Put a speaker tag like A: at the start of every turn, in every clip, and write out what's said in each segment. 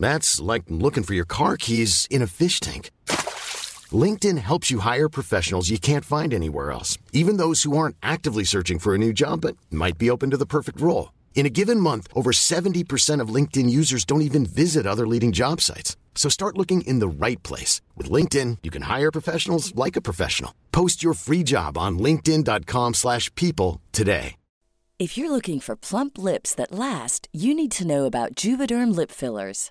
A: That's like looking for your car keys in a fish tank. LinkedIn helps you hire professionals you can't find anywhere else, even those who aren't actively searching for a new job but might be open to the perfect role. In a given month, over 70% of LinkedIn users don't even visit other leading job sites. So start looking in the right place. With LinkedIn, you can hire professionals like a professional. Post your free job on linkedin.com slash people today.
B: If you're looking for plump lips that last, you need to know about Juvederm lip fillers.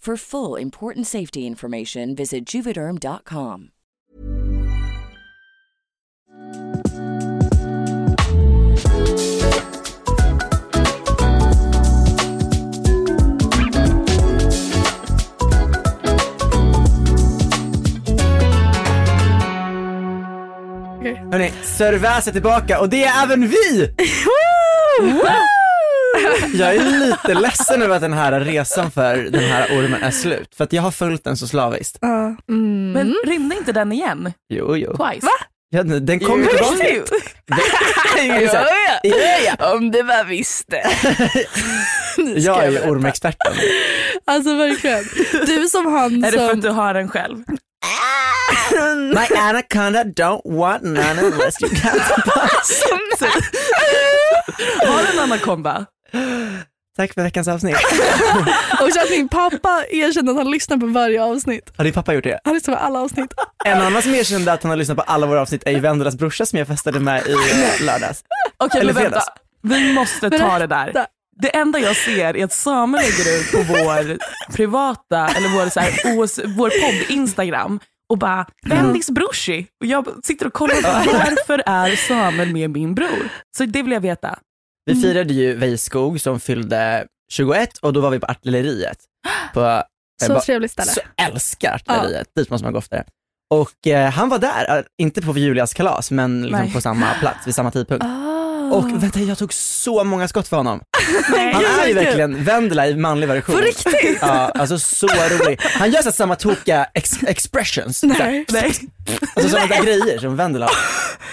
B: For full important safety information, visit juvederm.com.
C: Hörni, Sörväs är tillbaka och det är även vi! Jag är lite ledsen över att den här resan för den här ormen är slut, för att jag har följt den så slaviskt.
D: Ja. Mm.
E: Men ringde inte den igen?
C: Jo, jo.
E: Twice?
D: Va?
C: Ja, den kommer
D: På
C: tillbaka.
D: Om det var visste.
C: Jag är
D: berätta.
C: ormexperten.
D: Alltså verkligen. Du som han
E: Är det för
D: som...
E: att du har den själv?
C: My anaconda don't want none unless you got the
E: Har du en anakonda?
C: Tack för veckans avsnitt.
D: Och så att min pappa erkände att han lyssnar på varje avsnitt.
C: Har din pappa gjort det?
D: Han lyssnar på alla avsnitt.
C: En annan som erkände att han har lyssnat på alla våra avsnitt är ju Vendelas brorsa som jag festade med i eh, lördags.
E: Okej,
C: Eller
E: men vänta.
C: fredags.
E: Vi måste ta det där. Det enda jag ser är att Samuel lägger ut på vår privata, eller vår, så här, OS, vår podd Instagram och bara Vendis brorsi. Och jag sitter och kollar varför är Samuel med min bror? Så det vill jag veta.
C: Vi firade ju Vejskog som fyllde 21 och då var vi på artilleriet. På, eh,
D: Så
C: ba-
D: trevligt ställe.
C: Så älskar artilleriet, dit måste man gå oftare. Och eh, han var där, eh, inte på Julias kalas men liksom
E: Nej.
C: på samma plats vid samma tidpunkt.
D: Ah.
C: Och vänta, jag tog så många skott för honom. Han är ju verkligen Vendela i manlig version.
D: På riktigt?
C: Ja, alltså så rolig. Han gör så samma tokiga ex expressions.
D: Nej.
E: Nej.
C: Alltså sådana där grejer som Vendela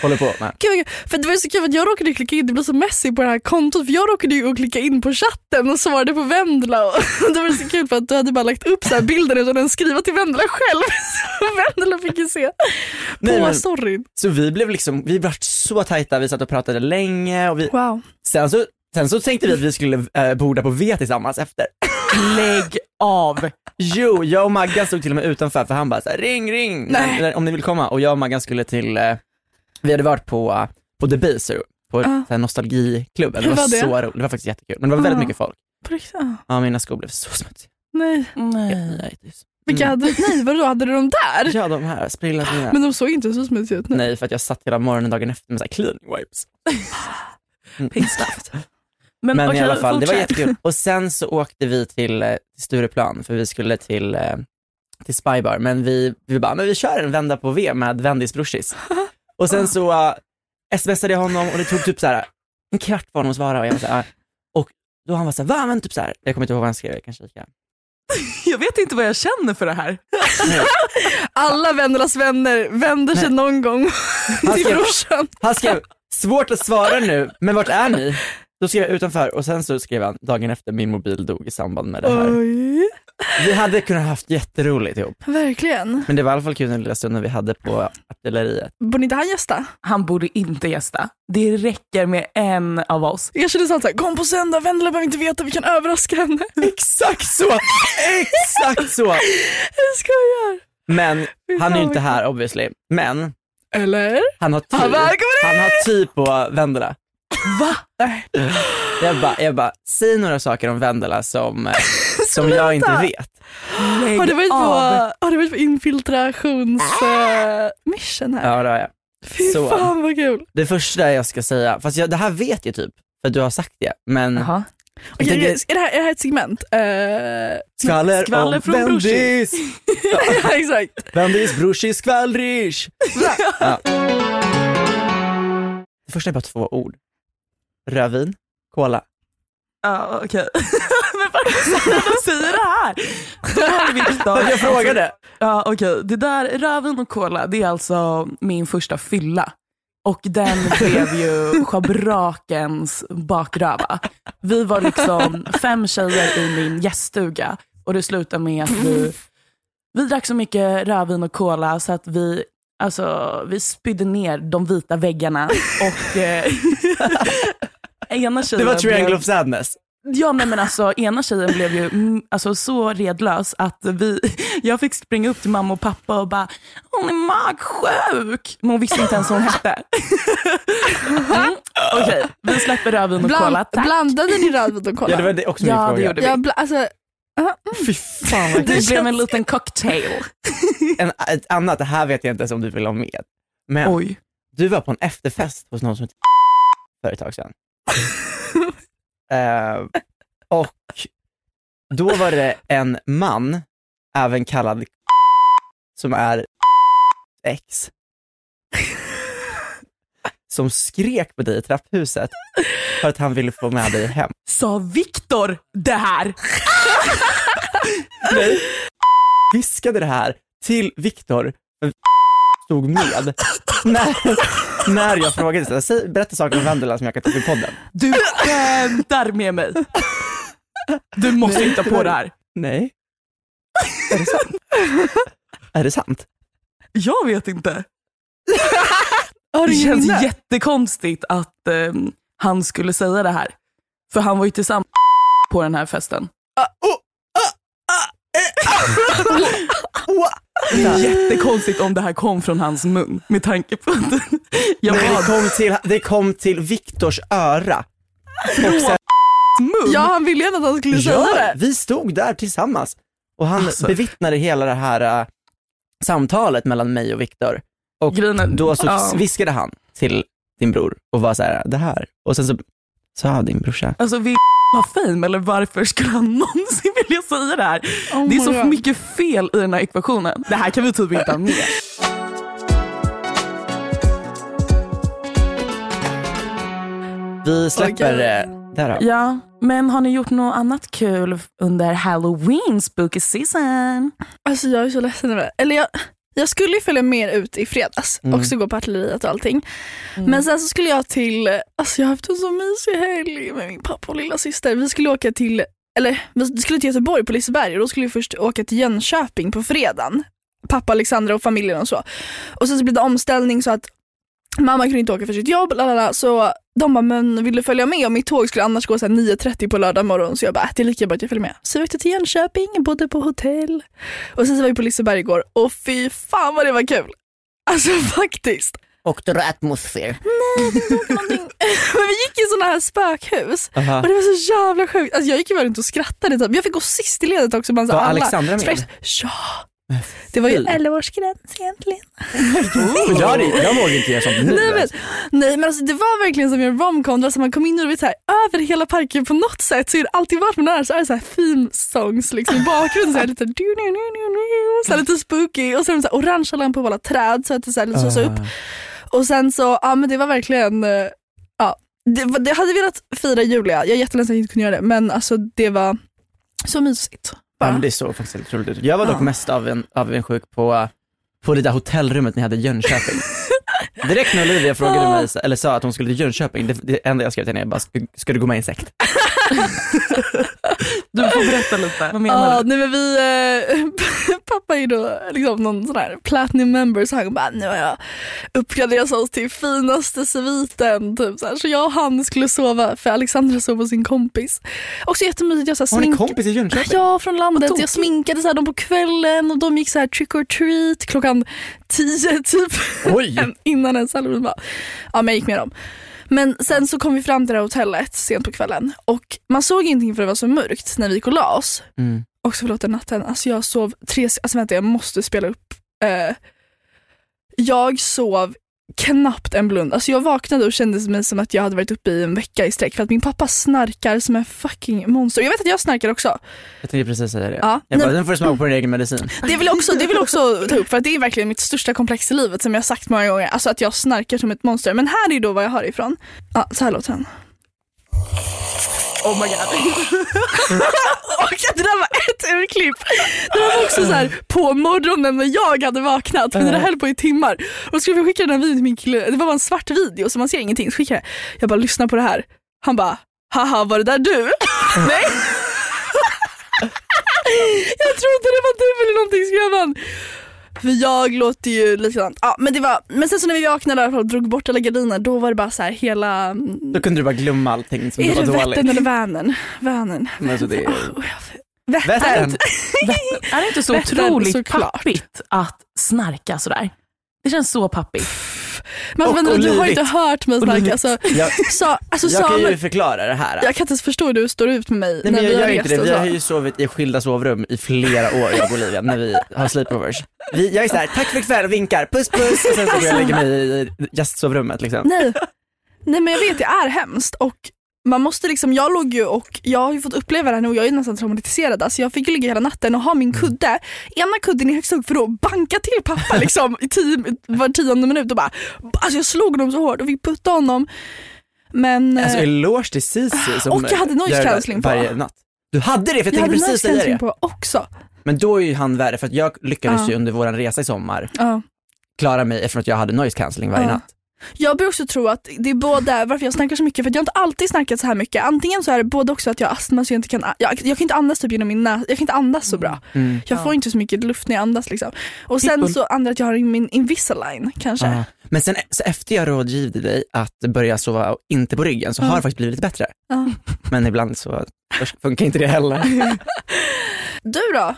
C: håller på med.
D: Gud, för det var så kul att jag råkade klicka in, det blev så messy på det här kontot för jag råkade ju klicka in på chatten och svarade på Vendela och det var så kul för att du hade bara lagt upp så här bilden utan att skriva till Vendela själv. Så Vendela fick ju se
C: Nej,
D: på
C: men-
D: storyn.
C: Så vi blev liksom, vi var så tajta, vi satt och pratade länge och vi,
D: Wow.
C: sen, så, sen så tänkte vi att vi skulle eh, borda på V tillsammans efter.
E: Lägg av.
C: Jo, jag och Maggan stod till och med utanför för han bara så här, ring ring
D: Nej.
C: om ni vill komma och jag och Maggan skulle till, eh, vi hade varit på, uh, på The Beezer, på
D: Ah.
C: så här nostalgiklubben. Det var,
D: var det?
C: så roligt, det var faktiskt jättekul. Men det var väldigt
D: Ah.
C: mycket folk.
D: På riktigt? Ah.
C: Ja, mina skor blev så smutsiga.
D: Nej.
E: Nej.
C: Itis.
D: Vilka
C: Mm.
D: hade, nej vadå, hade du dem där?
C: Ja, de här sprillans mina.
D: Men de såg inte så smutsiga ut. Nej.
C: Nej, för att jag satt hela morgonen dagen efter med så här cleaning wipes.
E: Pinsamt.
C: Men,
E: okej,
C: i alla fall, det var
E: fortsätt.
C: jättekul. Och sen så åkte vi till, eh, till Stureplan för vi skulle till, eh, till Spybar, men vi, vi bara, men vi kör en vända på V med Vendis brorsis. Och sen så uh, smsade jag honom och det tog typ så här en kvart var honom att svara och jag var så här, "Ah." och då han var så här, va? Men typ så här, jag kommer inte ihåg vad han skrev, jag kan kika.
E: Jag vet inte vad jag känner för det här.
D: Alla Vendelas vänner vänder sig
C: Nej.
D: någon gång till brorsan.
C: han skrev, svårt att svara nu, men vart är ni? Då skrev jag utanför och sen så skrev han, dagen efter min mobil dog i samband med det här.
D: Oj,
C: Vi hade kunnat haft jätteroligt ihop,
D: verkligen.
C: men det var i alla fall kul den lilla stunden vi hade på artilleriet.
D: Borde inte han gästa?
E: Han borde inte gästa. Det räcker med en av oss.
D: Jag kände såhär, kom på söndag, Vendela behöver inte veta, vi kan överraska henne.
C: Exakt så! Exakt så!
D: Jag skojar.
C: Men han är ju inte här obviously. Men
D: Eller?
C: han har tid.
D: välkommen
C: Han har tid på Vendela.
E: Va?
C: Jag bara, jag bara, säg några saker om Vendela som, eh, som jag inte vet.
E: Lägg
D: Har du varit på,
E: av.
D: har du varit på infiltrationsmission här?
C: Ja det har jag.
D: Fy
C: så.
D: fan vad kul.
C: Det första jag ska säga, fast jag, det här vet jag typ, för du har sagt det, men jag
D: Okej,
C: tänker,
D: är, det här, är det här ett segment? Uh,
C: skvaller,
E: skvaller
C: om
E: från.
C: Vendis,
D: ja, exakt.
C: Vendis brorsi skvallrish. Ja. Det första är bara två ord. Rödvin, cola.
E: Ja, okej. Men varför säga det här? Då.
C: Jag frågade.
E: Ja, okej. Det där, rödvin och cola, det är alltså min första fylla. Och den blev ju schabrakens bakröva. Vi var liksom fem tjejer i min gäststuga och det slutade med att vi, vi drack så mycket rödvin och cola så att vi, alltså, vi spydde ner de vita väggarna. Och eh, ena
C: Det
E: tjejen
C: var triangle
E: blev,
C: of sadness.
E: Ja nej men alltså ena tjejen blev ju mm, alltså, så redlös att vi, jag fick springa upp till mamma och pappa och bara hon är magsjuk. Men hon visste inte ens vad hon hette. Mm, Okej, vi släpper rödvin och cola.
D: Bland,
E: Tack.
D: blandade ni rödvin och cola?
C: Ja det var det också min
E: Ja, det
C: fråga.
E: gjorde vi.
D: Ja, bla, alltså,
C: Fy fan vad
E: Det
C: kul.
E: blev en liten cocktail.
C: en, Ett annat, det här vet jag inte ens om du vill ha med. Men
E: Oj.
C: du var på en efterfest hos någon som heter för ett tag sedan. Eh, och då var det en man, även kallad som är ex, som skrek på dig i trapphuset för att han ville få med dig hem.
E: Sa Viktor det här?
C: Nej. Viskade det här till Viktor, stod med, när, när jag frågade, så berätta saker om Vendela som jag kan ta upp i podden.
E: Du skämtar med mig. Du måste hitta på det här.
C: Nej. Är det sant? är det sant?
E: Jag vet inte. Det känns
D: minne?
E: jättekonstigt att eh, han skulle säga det här. För han var ju tillsammans på den här festen. Det är jättekonstigt om det här kom från hans mun med tanke på att jag
C: Nej, det, kom till, det kom till Viktors öra. Och sen,
E: mun.
D: Ja, han ville gärna att han skulle säga
C: ja,
D: det.
C: vi stod där tillsammans och han
E: Alltså.
C: bevittnade hela det här äh, samtalet mellan mig och Viktor. Och
E: Grejen är-
C: då så
E: ja.
C: viskade han till din bror och var så här, det här. Och sen så sa din brorsa,
E: Alltså vill ha fame eller varför skulle han någonsin vilja säga det här?
D: Oh
E: Det är så
D: God.
E: mycket fel i den här ekvationen. Det här kan vi typ inte ha med.
C: vi släpper okay. där då.
E: Ja, men har ni gjort något annat kul under halloween spooky season?
D: Alltså jag är så ledsen över det. Eller jag, jag skulle ju följa med ut i fredags,
C: Mm.
D: också gå på artilleriet och allting. Men sen så skulle jag till, alltså jag har haft en så mysig helg med min pappa och lilla syster. Vi skulle åka till, eller vi skulle till Göteborg på Liseberg och då skulle vi först åka till Jönköping på fredagen. Pappa, Alexandra och familjen och så. Och sen så blev det omställning så att mamma kunde inte åka för sitt jobb, lalala, så de bara, men vill du följa med? Och mitt tåg skulle annars gå så här 9.30 på lördag morgon så jag bara, äh, det är lika bra att jag följer med. Så vi åkte till Jönköping, bodde på hotell och sen så var vi på Liseberg igår och fy fan vad det var kul. Alltså faktiskt.
C: Och the atmosphere.
D: Någonting. Men vi gick i sådana här spökhus
C: Aha.
D: och det var så jävla sjukt. Alltså jag gick ju bara runt och skrattade typ. Jag fick gå sist i ledet också. Bland
C: Var
D: alla.
C: Alexandra med?
D: Ja. Det var ju
C: fy.
D: 11-årsgräns egentligen.
C: Men jag, hade- jag vågar inte göra sånt nu.
D: Nej men,
C: alltså.
D: nej men alltså det var verkligen som en romcom, där man kom in och det var så här, över hela parken på något sätt så är det alltid vart man är så är det så här theme songs liksom i bakgrunden så här lite, så här lite spooky och sen så här orangea lampor på alla träd så att det så här lyses
C: Ah.
D: upp. Och sen så, ja men det var verkligen, eh, ja det, det hade velat fira Julia, jag är jätteledsen att jag inte kunde göra det men alltså det var så mysigt.
C: Men det såg faktiskt helt otroligt ut. Jag var dock
D: Ja.
C: mest av avundsjuk på, på det där hotellrummet ni hade i Jönköping. Direkt när Olivia frågade mig, eller sa att hon skulle till Jönköping, det, det enda jag skrev till henne bara, ska, ska du gå med i en sekt?
E: Du får berätta lite. Vad menar
D: Ja,
E: du?
D: nej men vi, eh, pappa är ju då liksom någon sån här platinum member så han bara nu har jag uppgraderat oss till finaste sviten. Typ, så, här. så jag och han skulle sova för Alexandra sov hos sin kompis. Också jättemysigt, jag så här,
C: Har ni
D: smink-
C: kompis i Jönköping?
D: Ja, från landet. Jag sminkade så här, dem på kvällen och de gick så här trick or treat klockan tio typ.
C: Oj!
D: Innan ens halloween. Ja men jag gick med dem. Men sen så kom vi fram till det här hotellet sent på kvällen och man såg ingenting för det var så mörkt när vi gick och la oss.
C: Mm.
D: Också förlåt den natten, alltså jag sov tre, alltså vänta jag måste spela upp. Eh, jag sov knappt en blund. Alltså jag vaknade och kände mig som att jag hade varit uppe i en vecka i sträck för att min pappa snarkar som en fucking monster. Jag vet att jag snarkar också.
C: Jag tänkte precis säga det.
D: Ja,
C: Jag bara, den får du smaka på din egen medicin.
D: Det vill också, det vill jag också ta upp för att det är verkligen mitt största komplex i livet som jag har sagt många gånger. Alltså att jag snarkar som ett monster. Men här är då vad jag har ifrån. Ja, så här låter den.
E: Oh my god.
D: Och det där var ett urklipp. Det var också så här på morgonen när jag hade vaknat, men det höll på i timmar. Och då skulle vi skicka den här videon till min kille, det var bara en svart video så man ser ingenting. Så skickade jag, jag bara lyssna på det här. Han bara, haha var det där du? Nej. jag trodde det var du eller någonting skrev han. För jag låter ju likadant. Ja, men, det var, men sen så när vi vaknade och drog bort alla gardiner då var det bara så här hela... mm,
C: Då kunde du bara glömma allting som
D: Är
C: var
D: det
C: dåligt.
D: Vättern eller Vänern? Vänern.
C: Men alltså det är...
D: Oh, Vättern.
C: Vättern!
E: Är det inte så
D: Vättern,
E: otroligt
D: såklart.
E: pappigt att snarka sådär? Det känns så pappigt.
D: Men alltså,
C: Och
D: vänta, du har
C: olivigt.
D: inte hört mig snacka.
C: Olivigt.
D: Alltså,
C: Jag,
D: sa, alltså,
C: jag kan ju förklara det här.
D: jag kan inte ens förstå hur du står ut med mig
C: Nej,
D: när
C: men jag
D: vi har
C: gör inte det. Vi
D: så.
C: har ju sovit i skilda sovrum i flera år jag och Olivia när vi har sleepovers. Vi, jag är såhär, tack för ikväll, vinkar, puss puss och sen så går jag och lägger mig i gästsovrummet liksom.
D: Nej. Nej men jag vet det är hemskt och man måste liksom, jag låg ju och jag har ju fått uppleva det här nu och jag är nästan traumatiserad. Alltså jag fick ju ligga hela natten och ha min
C: Mm.
D: kudde, ena kudden är högst upp för då banka till pappa liksom i tio, var tionde minut och bara, alltså jag slog honom så hårt och fick putta honom. Men
C: Alltså
D: eh,
C: eloge till Cici som
D: Och jag hade noise cancelling på.
C: varje natt. Du hade det, för jag
D: jag
C: tänkte
D: hade
C: precis
D: noise
C: säga
D: cancelling
C: det.
D: på också.
C: Men då är ju han värre, för att jag lyckades
D: Ja.
C: ju under våran resa i sommar
D: Ja.
C: klara mig eftersom att jag hade noise cancelling varje
D: Ja.
C: natt.
D: Jag börjar också tro att det är både varför jag snackar så mycket, för att jag har inte alltid snackat så här mycket. Antingen så är det både också att jag har astma så jag inte kan, jag, jag kan inte andas typ genom min näs, jag kan inte andas så bra.
C: Mm.
D: Jag får inte så mycket luft när jag andas liksom. Och sen så andra att jag har min Invisalign kanske.
C: Ja. Men sen så efter jag rådgivde dig att börja sova inte på ryggen så har det faktiskt blivit lite bättre.
D: Ja.
C: Men ibland så funkar inte det heller.
D: Du då?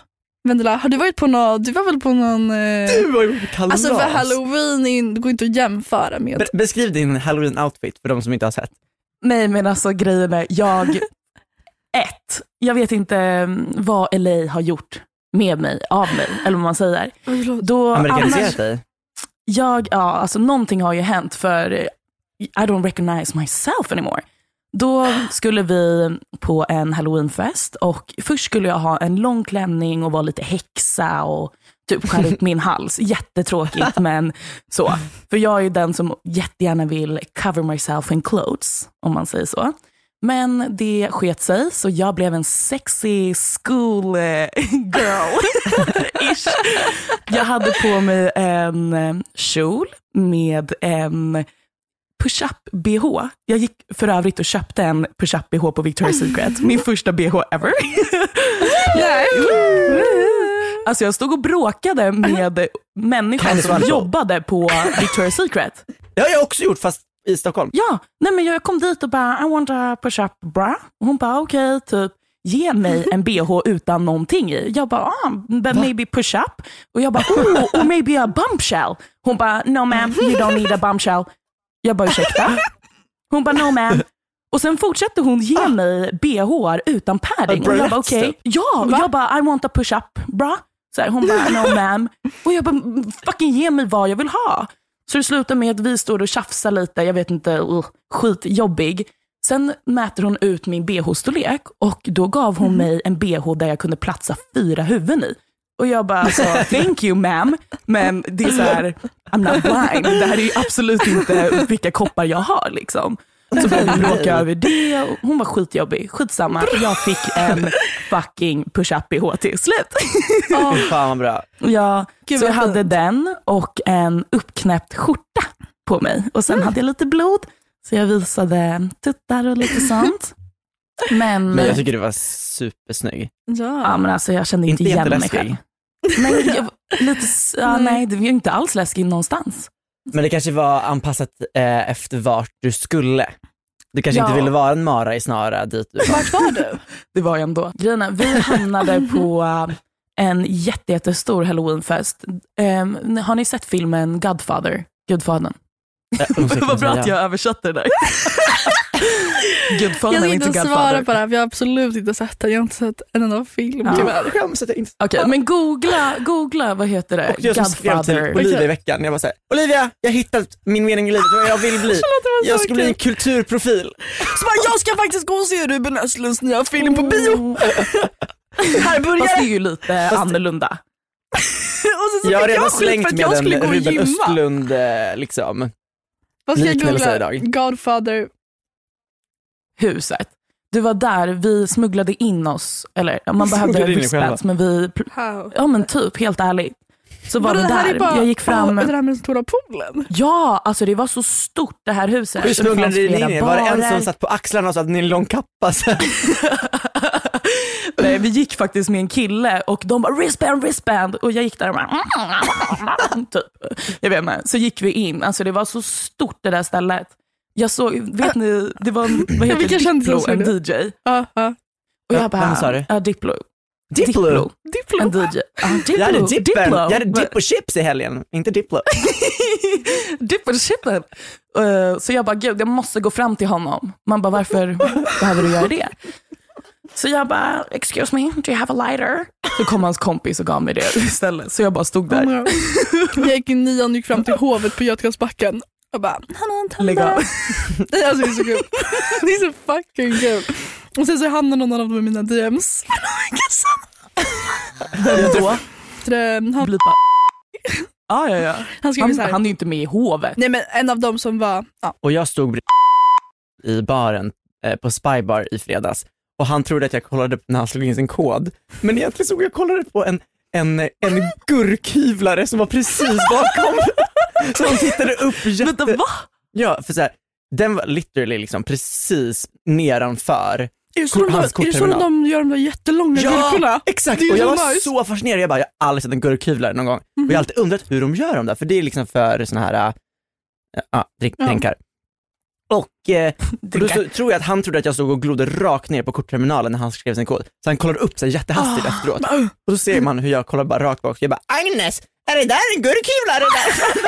D: Vendela, har du varit på någon, du var väl på någon... Eh,
C: Du var ju på kalas.
D: alltså för halloween, är in- det går inte att jämföra med.
C: Be- Beskriv din halloween-outfit för de som inte har sett.
E: Nej men alltså grejen är, jag, ett, jag vet inte mm, vad LA har gjort med mig, av mig, eller vad man säger. Då,
C: Amerikaniserat
E: annars,
C: dig.
E: jag, ja alltså någonting har ju hänt för eh, I don't recognize myself anymore. Då skulle vi på en halloweenfest och först skulle jag ha en lång klänning och vara lite häxa och typ skära upp min hals. Jättetråkigt men så. För jag är ju den som jättegärna vill cover myself in clothes, om man säger så. Men det sket sig, så jag blev en sexy school eh, girl. Ish. Jag hade på mig en eh, kjol med en push-up-bh. Jag gick för övrigt och köpte en push-up-bh på Victoria's Secret. Min första bh ever.
D: Nej.
E: Alltså jag stod och bråkade med människor
C: Candice
E: som jobbade på Victoria's Secret.
C: Det har jag också gjort fast i Stockholm.
E: Ja, nej men jag kom dit och bara, I want a push-up bra. Och hon bara, okej, typ, ge mig en bh utan någonting i. Jag bara, ah, but maybe push-up. Och jag bara, oh, or maybe a bombshell. Hon bara, no ma'am, you don't need a bombshell. Jag bara, ursäkta? Hon bara, no ma'am. Och sen fortsätter hon ge mig bh utan padding. Och jag bara, okej.
C: Bröllopsstund.
E: Ja, och jag bara, I want a push-up bra. Så här, hon bara, no ma'am. Och jag bara, fucking ge mig vad jag vill ha. Så det slutar med att vi står och tjafsar lite, jag vet inte, uh, skitjobbig. Sen mäter hon ut min bh-storlek och då gav hon mig en bh där jag kunde platsa fyra huvuden i. Och jag bara, alltså, thank you ma'am, men det är så här, I'm not blind. Det här är ju absolut inte vilka koppar jag har liksom. Så började vi bråka över det. och Hon var skitjobbig. Skitsamma. Jag fick en fucking push-up bh till slut.
C: Fy fan vad bra.
E: Ja,
D: Gud,
E: så jag hade
D: fint.
E: den och en uppknäppt skjorta på mig. Och sen hade jag lite blod, så jag visade tuttar och lite sånt. Men,
C: Men jag tycker du var supersnygg.
D: Ja.
E: ja, men alltså, jag kände inte,
C: Inte
E: igen mig själv. Nej, jag, lite, ja, nej, det var ju inte alls läskigt någonstans.
C: Men det kanske var anpassat eh, efter vart du skulle. Du kanske
E: Ja.
C: inte ville vara en mara i snara dit du var.
D: Vart var du?
E: Det var jag ändå. Grejen vi hamnade på äh, en jätte, jättestor halloweenfest. Um, har ni sett filmen Godfather? Gudfadern.
C: Eh,
E: Vad bra att jag översatte det där. Gudfadern
D: Jag
E: är
D: ska
E: inte
D: inte svara
E: Godfather.
D: på det här för jag har absolut inte sett den. Jag har inte sett en enda film
E: Ja.
D: tyvärr.
C: Jag skäms att jag inte
E: Okej, men googla, googla, vad heter det?
C: Och jag som skrev till
E: Godfather.
C: Olivia i veckan, jag var såhär, Olivia, jag har hittat min mening i livet, vad jag vill bli. Jag ska bli en
D: kul.
C: kulturprofil.
D: Så bara, jag ska faktiskt gå och se Ruben Östlunds nya film på bio. Här börjar
E: Fast det är ju lite annorlunda.
D: Och så
C: Jag har redan
D: jag
C: slängt med en Ruben
D: gymma.
C: Östlund eh, liksom.
D: Vad ska jag googla?
C: idag.
D: Godfather.
E: Huset. Det var där vi smugglade in oss, eller man behövde
C: själva.
E: wristbands, men vi,
D: How?
E: ja men typ helt ärligt. Så var det
D: här
E: där,
D: är bara,
E: jag gick fram,
D: Åh, det där med den stora poolen.
E: ja alltså det var så stort det här huset.
C: Hur smugglade ni in er? Var det en som satt på axlarna och så hade ni en lång kappa?
E: Nej, vi gick faktiskt med en kille och de bara wristband, wristband och jag gick där och bara typ. Jag vet inte. Så gick vi in, alltså det var så stort det där stället. Jag såg, vet ni, det var en, vad heter
D: Vilka
E: Diplo, en? DJ.
D: Ja, ja.
E: Och
C: Ja,
E: jag bara,
C: vem sa du?
E: Ja, Diplo.
C: Diplo?
D: Diplo.
E: En DJ. Ja, Diplo.
C: Jag hade dippen,
E: Diplo.
C: jag hade dipp och chips i helgen, inte Diplo.
E: Diplo chippen. Uh, så jag bara, gud jag måste gå fram till honom. Man bara, varför behöver du göra det? Så jag bara, excuse me, do you have a lighter? Så kom hans kompis och gav mig det istället. Så jag bara stod där.
D: Jag gick i nian och gick fram till hovet på Götgatsbacken. Jag bara, han har en
E: Lägg av.
D: tändare. Nej, Alltså det är så kul. Det är så fucking kul. Och sen så hamnade någon av dem i mina DMs.
E: Vem då?
D: Han,
E: Blipa. Ja, ja, ja.
D: han
E: Han, han är ju inte med i hovet.
D: Nej men en av dem som var, ja.
C: Och jag stod i baren eh, på Spybar i fredags och han trodde att jag kollade när han slog in sin kod. Men egentligen såg jag kollade på en, en, en gurkhyvlare som var precis bakom. Så han tittade upp jätte...
E: Vänta, va?
C: Ja, för så här, den var literally liksom precis nedanför.
D: Är det så, de,
C: hans
D: är så
C: kortterminal.
D: de gör de där jättelånga gurkorna?
C: exakt! Och jag var
D: nice.
C: så fascinerad. Jag bara, jag har aldrig sett en gurkhyvlare någon gång. Och jag har alltid undrat hur de gör dem där, för det är liksom för såna här, äh, ja, drink,
D: Ja.
C: Och eh, då så, tror jag att han trodde att jag stod och glodde rakt ner på kortterminalen när han skrev sin kod. Så han kollade upp sig jättehastigt
D: Ah.
C: efteråt. Och så ser man hur jag kollar bara rakt bak. Jag bara, Agnes, är det där en gurkhyvlare där?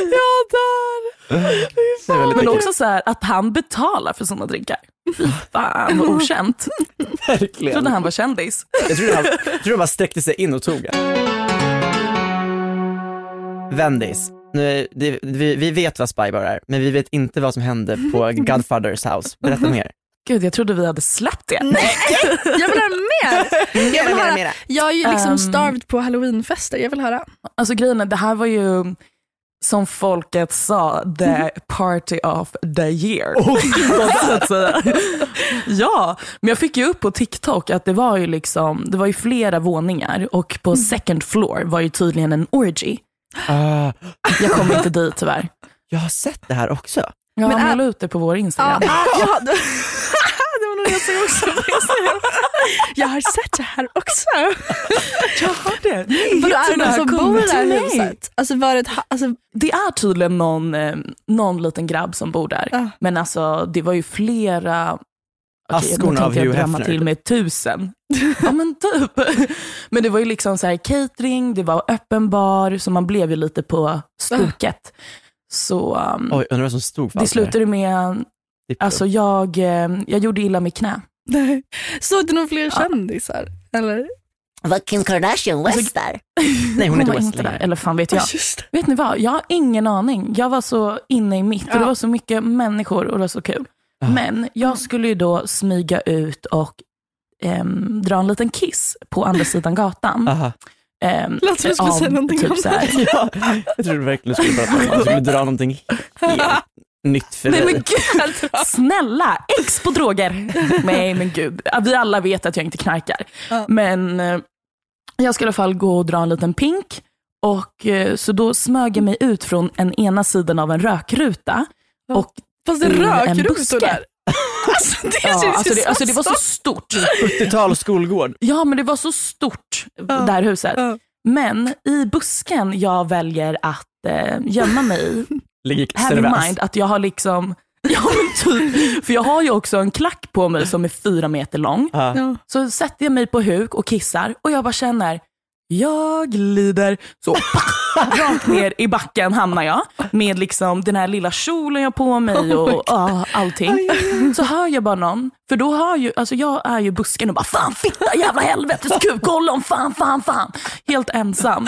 D: Jag dör.
C: Det är väldigt
E: Men också så här, att han betalar för sådana drinkar. Fy fan vad okänt. Jag
C: Verkligen.
E: trodde han var kändis.
C: Jag trodde han, jag trodde han bara sträckte sig in och tog det. Vendis. Nu, det, vi, vi vet vad Spybar är, men vi vet inte vad som hände på Godfathers house. Berätta mer.
E: Gud, jag trodde vi hade släppt det.
D: Jag vill höra mer. Jag vill höra. Jag är ju liksom
E: Ehm.
D: starved på halloweenfester. Jag vill höra.
E: Alltså grejen är, det här var ju som folket sa, the party of the year. Så att säga. ja, men jag fick ju upp på TikTok att det var ju liksom, det var ju flera våningar och på second floor var ju tydligen en orgy.
C: Ah,
E: Jag kom inte dit tyvärr.
C: jag har sett det här också.
E: Ja,
D: Men
E: la ut det på vår Instagram.
D: Ja, ja, det, det var nog jag som också på Instagram. Jag har sett det här också.
E: Jag har det.
D: Vadå, är det någon som bor i det här huset? Alltså var det alltså,
E: Det är tydligen någon, eh, någon liten grabb som bor där.
D: Ja.
E: Men alltså det var ju flera
C: Askorna av
E: tänkte jag
C: Hugh Hefner.
E: till med tusen. ja men typ. Men det var ju liksom så här catering, det var öppen bar, så man blev ju lite på stuket. Så um,
C: Oj, undrar vad som stod för
E: det
C: allt det här.
E: slutade med, alltså jag, eh, jag gjorde illa mitt knä.
D: nej. Såg du några fler kändisar? Eller?
F: Var Kim Kardashian
E: Alltså,
F: West där?
C: Nej, hon är
E: var
C: inte
E: där,
C: längre.
E: eller fan vet jag.
D: Just det.
E: Vet ni vad, jag har ingen aning. Jag var så inne i mitt och det var så mycket människor och det var så kul.
C: Ja.
E: Men jag skulle ju då smyga ut och ehm, dra en liten kiss på andra sidan gatan.
C: Aha.
E: ehm,
D: Låter som du skulle säga någonting
E: typ här.
C: Ja, jag trodde verkligen du skulle prata om att du skulle dra någonting helt nytt för
E: Nej
C: dig.
E: men gud, snälla, ex på droger. Nej men gud, vi alla vet att jag inte knarkar.
D: Ja.
E: Men eh, jag ska i alla fall gå och dra en liten pink. Och, eh, så då smög jag mig ut från en ena sidan av en rökruta.
D: Ja.
E: Och
D: Fast det
E: i en
D: rökrutor där. Alltså det,
E: ja, alltså det,
D: så
E: alltså det var så
D: stort.
E: stort.
C: 70-tal skolgård.
E: Ja men det var så stort,
D: Ja.
E: det här huset.
D: Ja.
E: Men i busken jag väljer att eh, gömma mig i, have in mind att jag har liksom, ja men typ, för jag har ju också en klack på mig som är fyra meter lång.
C: Ja.
E: Så sätter jag mig på huk och kissar och jag bara känner, jag glider så rakt ner i backen hamnar jag med liksom den här lilla kjolen jag har på mig och ja, allting. Så hör jag bara någon, för då har ju, alltså jag är ju busken och bara fan fitta jävla helvetes kukollon, fan fan fan. Helt ensam.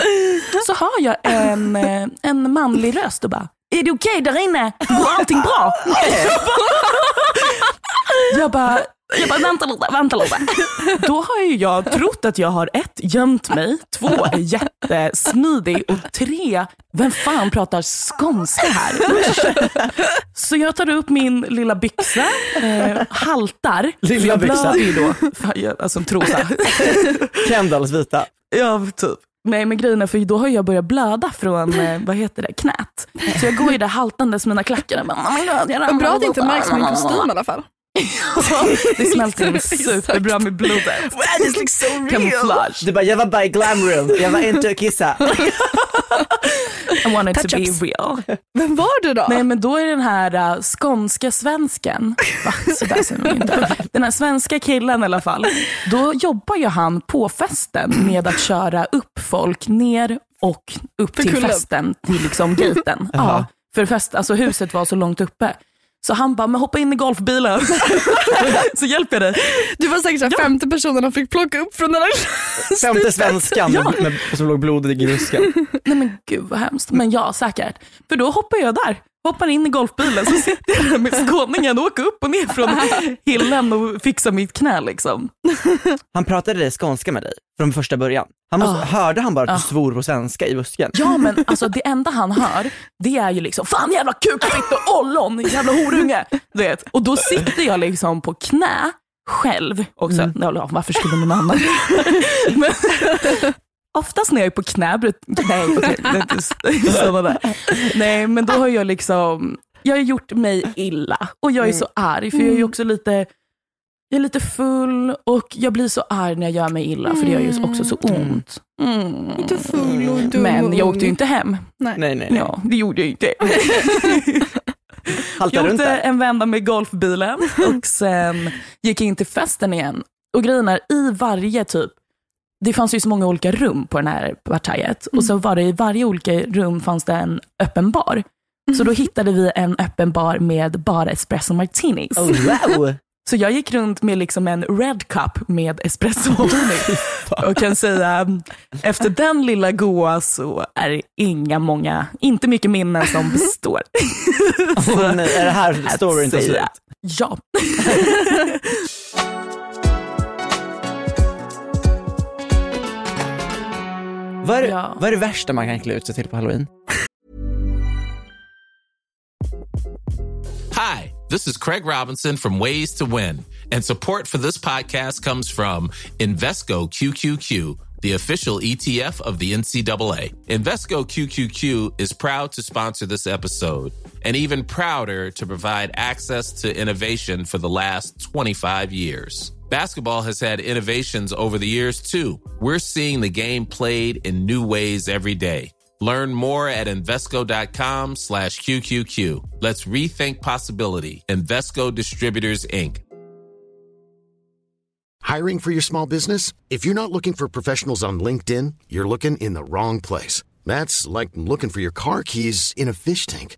E: Så hör jag en, eh, en manlig röst och bara, är det okej där inne? Går allting bra? Jag bara, jag bara vänta lite, vänta lite. Då har ju jag trott att jag har ett, gömt mig, två, är jättesmidig och tre, vem fan pratar skånska här? Så jag tar upp min lilla byxa, eh, haltar,
C: Lilla
E: jag
C: byxa.
E: blöder ju då, jag- alltså en trosa.
C: Kendalls vita.
E: Ja, typ. Nej men grejen är för då har jag börjat blöda från, eh, vad heter det, knät. Så jag går ju där haltandes med mina klackar.
D: Vad bra att det inte märks med din kostym i alla fall.
E: Det smälter in superbra med blodet.
D: It's like so real.
E: Camouflage.
C: Du bara, jag var bara i glamroom, jag var inte och kissa.
E: I wanted to be
D: Touch-ups.
E: real.
D: Vem var du då?
E: Nej men då är den här uh, skånska svensken, va? Så där säger man inte. den här svenska killen i alla fall, då jobbar ju han på festen med att köra upp folk ner och upp till festen, till liksom gaten. ja, för fest, alltså huset var så långt uppe. Så han bara, men hoppa in i golfbilen så hjälper jag dig.
D: Du var säkert ja. femte personen de fick plocka upp från den där
C: Femte svenskan
E: Ja.
C: med, som låg blodig i rusken.
E: Nej men gud vad hemskt. Men ja, säkert. För då hoppar jag där. Hoppar in i golfbilen så sitter jag där med skåningen och åker upp och ner från hillen och fixar mitt knä liksom.
C: Han pratade skånska med dig från första början. Han måste,
E: Ah.
C: Hörde han bara att du
E: Ah.
C: svor på svenska i busken?
E: Ja men alltså det enda han hör det är ju liksom fan jävla kukfitt och ollon, jävla horunge. Du vet. Och då sitter jag liksom på knä själv också.
C: Mm.
E: Ja, varför skulle någon annan men, Oftast när jag är på knä, nej inte sådana där. Nej men då har jag liksom, jag har gjort mig illa och jag är så arg för jag är ju också lite jag är lite full och jag blir så arg när jag gör mig illa för det gör ju också så ont. Mm.
D: Lite full och dum
E: Men jag åkte ju inte hem.
D: Nej.
C: Nej, nej, nej.
E: Ja, det gjorde jag inte. Jag åkte en vända med golfbilen och sen gick jag in till festen igen. Och grejen är, i varje typ, det fanns ju så många olika rum på den här partajet. Och så var det i varje olika rum fanns det en öppen bar. Så då hittade vi en öppen bar med bara espresso martinis.
C: Oh, wow!
E: Så jag gick runt med liksom en red cup med espresso martini. och kan säga, efter den lilla goa så är det inga många, inte mycket minnen som består.
C: Åh, nej, är det här storyn tar slut?
E: Ja.
C: Vad är,
E: Ja.
C: vad är det värsta man kan klä ut sig till på halloween?
G: Hi, this is Craig Robinson from Ways to Win, and support for this podcast comes from Invesco QQQ, the official ETF of the NCAA. Invesco QQQ is proud to sponsor this episode and even prouder to provide access to innovation for the last 25 years. Basketball has had innovations over the years too. We're seeing the game played in new ways every day. Learn more at Invesco.com slash QQQ. Let's rethink possibility. Invesco Distributors, Inc.
A: Hiring for your small business? If you're not looking for professionals on LinkedIn, you're looking in the wrong place. That's like looking for your car keys in a fish tank.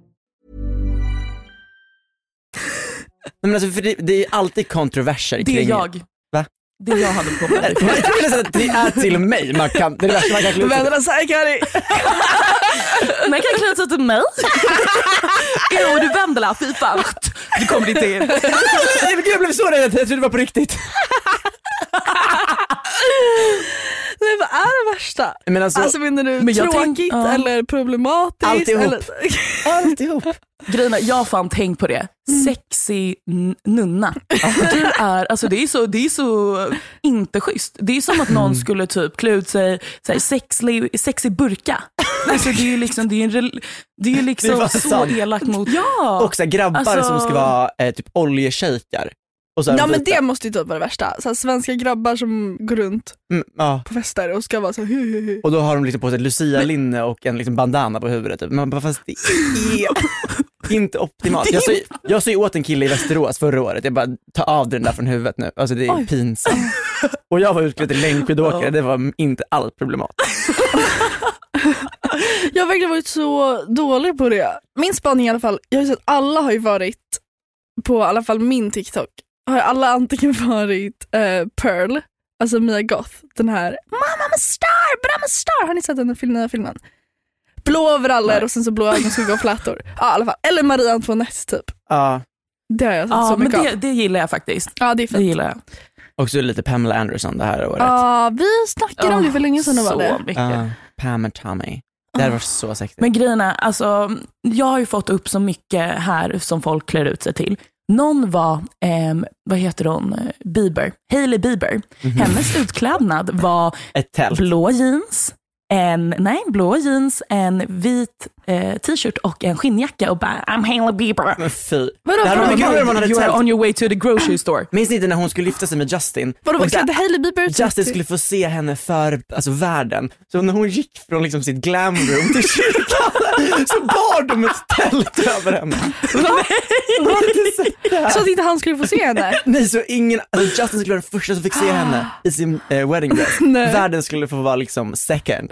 C: Men alltså, för det, det är alltid kontroverser
E: Det
C: kring...
E: är jag.
C: Va?
E: Det jag hade på mig.
C: Det är till mig man kan, det är det värsta man kan klä ut sig till.
D: Vännerna säger Kari.
E: Man kan klä ut sig till mig. Jo du Vendela, fy fan. Du kommer inte in.
C: Gud, Jag blev så rädd, jag trodde det var på riktigt.
D: Nej, vad är det värsta?
C: Men alltså,
D: Alltså menar du
E: Men
D: tråkigt
E: tänk-
D: eller problematiskt?
C: Alltihop.
D: Eller...
C: alltihop.
E: Grejen är, jag har fan tänkt på det. Sexy n- nunna. Du är, alltså det är, så, det är så inte schysst. Det är som att någon skulle typ klä ut sig här, sexig, sexig burka. Alltså det är ju liksom, det är en, det är ju
C: Det är
E: liksom så
C: sant.
E: elakt mot, ja.
C: Och så grabbar
E: Alltså-
C: som ska vara eh, typ oljeshejkar. Och så är de
D: Ja men
C: vita.
D: det måste ju typ vara det värsta. Så här, svenska grabbar som går runt
C: Mm, ja.
D: på fester och ska vara så här, hu, hu, hu.
C: Och då har de liksom på sig ett Lucia-linne och en liksom bandana på huvudet. Typ. Man bara, fast det är inte optimalt. Jag sa, ju- jag sa ju åt en kille i Västerås förra året, jag bara ta av dig den där från huvudet nu. Alltså det är
D: Oj.
C: pinsamt. Och jag var utklädd till längdskidåkare, det var inte alls problematiskt.
D: Jag har verkligen varit så dålig på det. Min spaning i alla fall, jag har ju sett alla har ju varit på i alla fall min TikTok, har alla antingen varit eh, Pearl, alltså Mia Goth, den här Mom I'm a star but I'm a star. Har ni sett den nya filmen? Blå overaller och sen så blå ögonskugga och flätor. Ja, i alla fall. Eller Marie Antoinette typ.
C: Ja,
D: Det har jag sett
E: Ja
D: så
E: men
D: mycket
E: det,
D: av.
E: det gillar jag faktiskt.
D: Ja det är
E: Det
D: fint.
E: gillar jag.
C: och så lite Pamela Anderson det här året.
D: Ja, vi snackade om det för länge sedan. det var
E: Så
D: det.
E: mycket.
C: Ja, Pam och Tommy. Det här var så sexigt.
E: Men grejen är, alltså, jag har ju fått upp så mycket här som folk klär ut sig till. Någon var, ehm, vad heter hon, Bieber, Hailey Bieber. Hennes utklädnad var blå jeans, en, nej, blå jeans, en vit eh, t-shirt och en skinnjacka och bara I'm Hailey Bieber.
C: Men fy.
D: Vadå,
C: det varit kul om man hade
E: You are on your way to the grocery store.
C: Minns ni inte när hon skulle gifta sig med Justin?
D: Vadå,
C: Och
D: vad klädde Hailey Bieber
C: Justin skulle få se henne för alltså, världen. Så när hon gick från liksom, sitt glamroom till kyrkan så bar de ett tält över henne. Det här?
D: Så att inte han skulle få se henne?
C: Nej, så ingen, alltså Justin skulle vara den första som fick se henne i sin eh, wedding dress. Världen skulle få vara liksom second.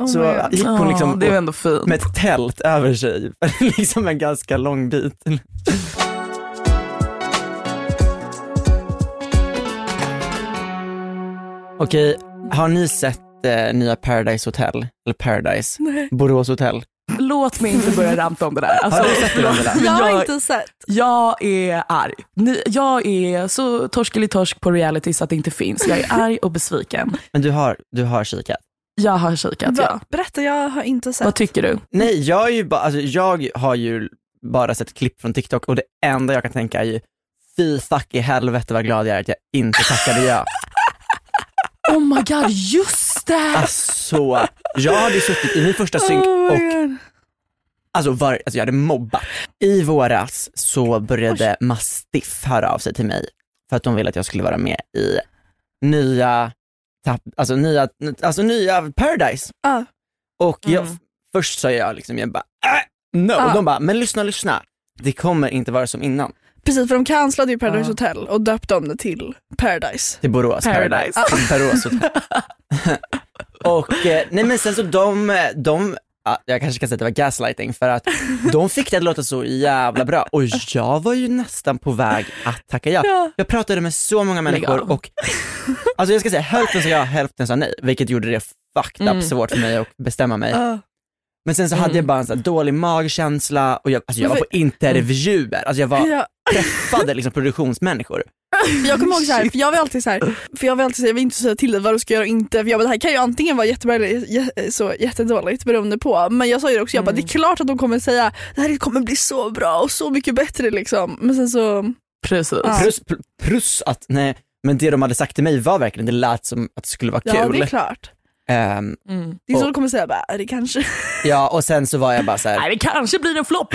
D: Oh
C: så gick hon liksom
E: Ja, det är ändå fint.
C: med ett tält över sig, liksom en ganska lång bit. Okej, har ni sett eh, nya Paradise Hotel? Eller Paradise?
D: Nej.
C: Borås Hotel?
E: Låt mig inte börja ranta om det där. Alltså,
C: Har du sett det Vendela?
D: Jag har inte sett.
E: jag är arg. Ni, jag är så torskelig torsk på reality så att det inte finns. Jag är arg och besviken.
C: Men du har, du har kikat?
E: Jag har kikat,
D: Va?
E: ja.
D: Berätta, jag har inte sett.
E: Vad tycker du?
C: Nej, jag, är ju bara, alltså, jag har ju bara sett klipp från TikTok och det enda jag kan tänka är ju fy fuck i helvete vad glad jag är att jag inte tackade ja.
E: Oh my god, just det!
C: Alltså, jag hade ju suttit i min första synk
D: Oh my
C: och
D: God.
C: alltså, var, alltså jag hade mobbat. I våras så började Mastiff höra av sig till mig för att de ville att jag skulle vara med i nya, tapp, alltså nya, alltså nya Paradise.
D: Ja.
C: Och jag,
E: Mm.
C: först sa jag liksom, jag bara äh, no,
D: Ja.
C: och de bara, men lyssna, lyssna. Det kommer inte vara som innan.
D: Precis, för de cancellade ju Paradise
E: Ja.
D: Hotel och döpte om det till Paradise.
C: Till Borås
E: Paradise.
C: Paradise. Borås Hotel. och eh, nej men sen så de, de jag kanske ska säga att det var gaslighting för att de fick det att låta så jävla bra och jag var ju nästan på väg att tacka ja.
D: Ja.
C: Jag pratade med så många människor och alltså jag ska säga hälften sa ja, hälften sa nej, vilket gjorde det fucked up
E: Mm.
C: svårt för mig att bestämma mig.
D: Ja.
C: Men sen så hade
E: Mm.
C: jag bara en sån här dålig magkänsla och jag, alltså jag var på intervjuer, alltså jag var,
D: Ja.
C: träffade liksom produktionsmänniskor.
D: Jag kommer ihåg så här, för jag vill alltid så här, för jag vill alltid säga, jag vill inte säga till dig vad du ska göra och inte, för jag bara, det här kan ju antingen vara jättebra eller jä- så jättedåligt beroende på. Men jag sa ju det också, jag bara, det är klart att de kommer säga, det här kommer bli så bra och så mycket bättre liksom. Men sen så,
E: Precis.
D: Ja.
C: Plus, plus att, nej, men det de hade sagt till mig var verkligen, det lät som att det skulle vara
D: ja
C: kul.
D: det är klart.
C: Ehm,
E: Mm.
D: Det är så
C: Och-
D: du kommer säga, bara, är det kanske.
C: ja och sen så var jag bara så här,
E: Nej, det kanske blir en flopp.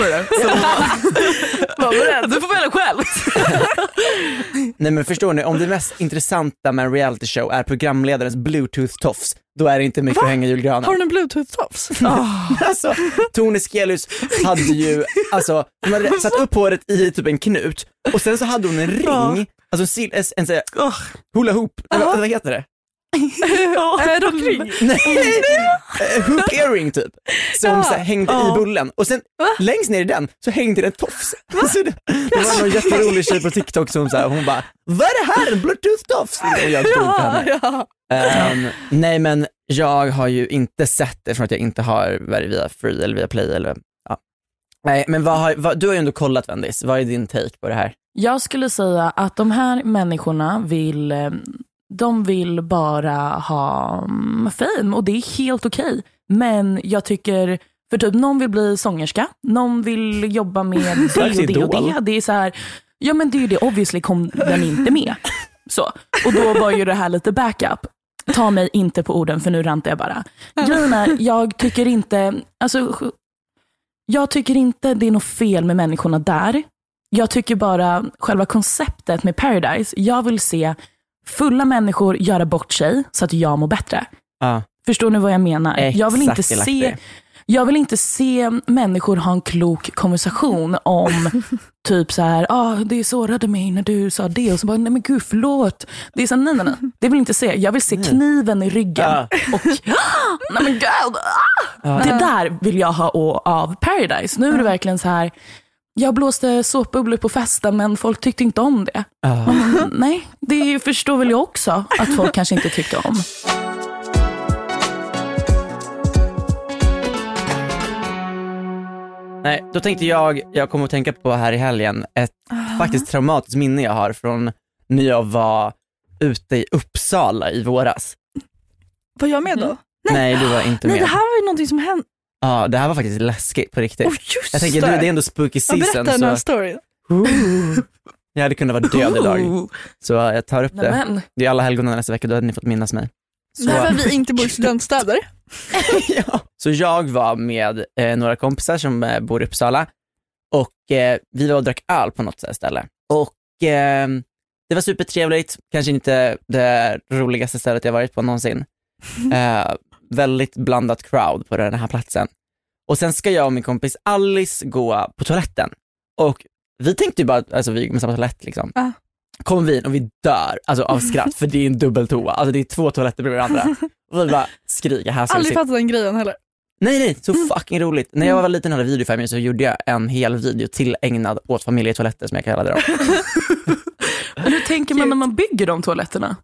E: Du får välja själv.
C: nej men förstår ni, om det mest intressanta med en reality show är programledarens bluetooth-tofs, då är det inte mycket att hänga julgranen.
D: Har du en bluetooth-tofs?
C: Alltså, Tone Skelius hade ju, alltså, hon hade satt upp håret i typ en knut och sen så hade hon en ring, alltså en, sil- en, en, en hula hoop, eller vad heter det?
D: Är de kring?
C: Nej, eh, hoop earring typ, som så här, hängde i bullen och sen längst ner i den så hängde det en tofs. Alltså, det, det var någon jätterolig tjej på TikTok som så här, hon bara, vad är det här, en bluetooth-tofs? Och jag stod för henne.
D: Ja,
C: Ehm, nej men jag har ju inte sett det för att jag inte har varit via Free eller via Play eller ja. Nej men vad har, vad, du har ju ändå kollat Vendis, vad är din take på det här?
E: Jag skulle säga att de här människorna vill, eh, de vill bara ha mm, fame och det är helt okej. Men jag tycker, för typ någon vill bli sångerska, någon vill jobba med det och det och det. Det är så här, ja men det är ju det, obviously kom den inte med. Så. Och då var ju det här lite backup. Ta mig inte på orden för nu rantar jag bara. Grejen är, jag tycker inte, alltså, jag tycker inte det är något fel med människorna där. Jag tycker bara själva konceptet med Paradise, jag vill se fulla människor göra bort sig så att jag mår bättre.
C: Ja,
E: Förstår ni vad jag menar? jag vill inte se jag vill inte se människor ha en klok konversation om typ så här, ah, det sårade mig när du sa det och så bara, nej men gud förlåt. Det är så, nej nej nej, det vill jag inte se. Jag vill se kniven i ryggen
C: Ja.
E: och, nej men gud. Ah! Det där vill jag ha av Paradise. Nu är det verkligen så här, jag blåste såpbubblor på festen men folk tyckte inte om det.
C: Ja.
E: Men, nej, det förstår väl jag också att folk kanske inte tyckte om.
C: Nej, då tänkte jag, jag kommer att tänka på här i helgen, ett faktiskt traumatiskt minne jag har från när jag var ute i Uppsala i våras.
D: Var jag med då?
C: Nej, du var inte
D: Nej
C: med.
D: det här var ju någonting som hände.
C: Ja, det här var faktiskt läskigt på riktigt.
D: Oh, just
C: jag tänker,
D: det.
C: det är ändå spooky
D: Ja,
C: season.
D: berätta den här
C: så,
D: storyn.
C: jag hade kunnat vara död idag. Så jag tar upp det.
E: Nämen.
C: Det är alla helgon nästa vecka, då hade ni fått minnas mig. Så,
D: Det är för att vi inte bor i studentstäder.
C: ja. så jag var med eh, några kompisar som eh, bor i Uppsala och eh, vi var och drack öl på något ställe. Och eh, det var supertrevligt, kanske inte det roligaste stället jag varit på någonsin. Väldigt blandat crowd på den här platsen. Och sen ska jag och min kompis Alice gå på toaletten. Och vi tänkte ju bara, alltså vi går med samma toalett liksom.
D: Ja.
C: Kommer vi in och vi dör alltså, av skratt för det är en dubbeltoa, alltså det är två toaletter bredvid varandra. Och vi bara skriker, här
D: Aldrig fattat den grejen heller.
C: Nej nej, så fucking roligt. När jag var liten och hade videofilmer så gjorde jag en hel video tillägnad åt familjetoaletter som jag kallade dem.
E: Men hur tänker man när man bygger de toaletterna?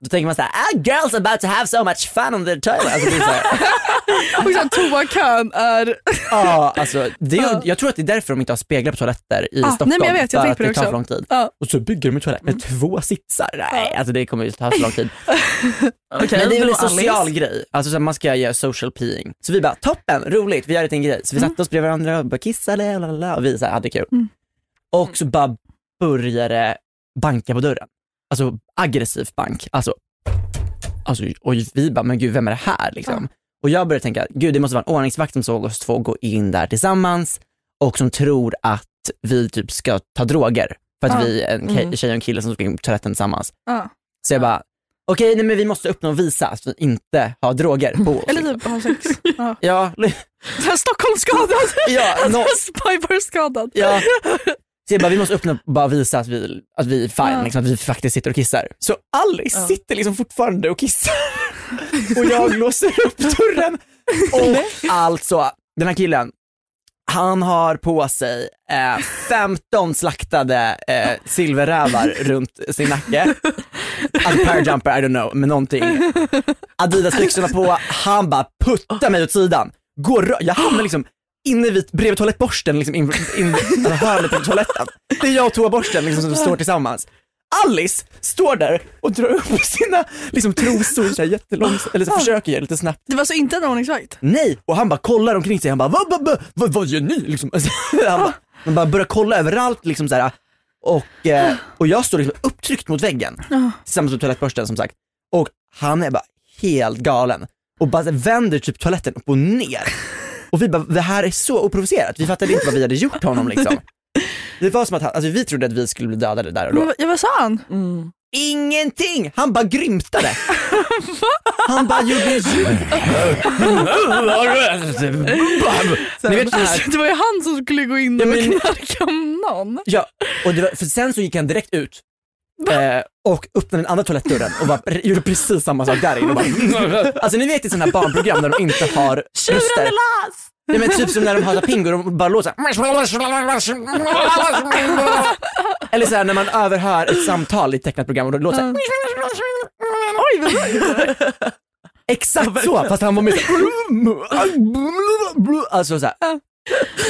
C: Då tänker man såhär, ah girls about to have so much fun on the toilet. Alltså, det är så här,
D: Och sen toakön är...
C: ja, alltså, det är, jag tror att det är därför de inte har speglar på toaletter i
D: Ah, nej,
C: Stockholm.
D: men jag vet, jag
C: för att
D: det
C: det tar för lång tid.
D: Ja.
C: Och så bygger de en toalett med två sitsar. Nej, alltså det kommer ju ta så lång tid.
E: Okej,
C: Men det är väl en social
E: Alice.
C: grej, alltså så här, man ska göra social peeing. Så vi bara, toppen, roligt, vi gör det till en grej. Så vi satte oss bredvid varandra och bara kissade, lalala, och vi så här, hade kul. Och så bara började banka på dörren. Alltså aggressivt bank. Alltså, alltså, och vi bara, men gud vem är det här liksom? Och jag började tänka, gud det måste vara en ordningsvakt som såg oss två gå in där tillsammans och som tror att vi typ ska ta droger. För att
D: Ja.
C: vi är en ke- tjej och en kille som ska in på toaletten tillsammans. Så jag bara, okej nej men vi måste öppna och visa att vi inte har droger på oss.
D: Eller typ ha sex. Ja.
C: Ja,
D: Stockholmsskadad.
C: ja, no,
D: Spybar-skadad.
C: ja. Så jag bara, vi måste öppna och bara visa att vi, att vi är fine,
D: Ja.
C: liksom, att vi faktiskt sitter och kissar. Så Alice
E: Ja.
C: sitter liksom fortfarande och kissar och jag låser upp dörren. Och alltså, den här killen, han har på sig eh, 15 slaktade eh, silverrävar runt sin nacke. Alltså parajumper, I don't know, men någonting. Adidas-byxorna på, han bara puttar mig åt sidan. Går jag hamnar liksom inne vid, bredvid toalettborsten, liksom in, in, alltså hörnet på toaletten. Det är jag och toaborsten liksom, som står tillsammans. Alice står där och drar upp sina liksom, trosor så här jättelångsamt, eller så försöker göra lite snabbt.
D: Det var så inte en ordningsvakt?
C: Nej! Och han bara kollar omkring sig, han bara vad, vad, vad, vad, vad gör ni? Liksom. Alltså, han, bara, han bara börjar kolla överallt liksom så här. Och, eh, och jag står liksom upptryckt mot väggen
D: Ja.
C: tillsammans med toalettborsten som sagt. Och han är bara helt galen. och bara vänder typ toaletten upp och ner. Och vi bara, det här är så oprovocerat, vi fattade inte vad vi hade gjort honom liksom. Det var som att han, alltså vi trodde att vi skulle bli dödade där och då.
D: vad- Ja, vad sa han?
C: Ingenting! Han bara grymtade. Han bara gjorde ljud. Ni vet
D: Det var ju han som skulle gå in och
C: Ja, men-
D: knarka någon.
C: ja, och det var, för sen så gick han direkt ut eh, och öppnade den andra toalettdörren och bara, gjorde precis samma sak där inne. Och bara, alltså ni vet i sådana här barnprogram där de inte har röster. Ja, men typ som när de har pingor och bara låter såhär. Eller såhär när man överhör ett samtal i ett tecknat program och då låter såhär.
D: Oj, vad bra.
C: Exakt så, fast han var med så Alltså såhär.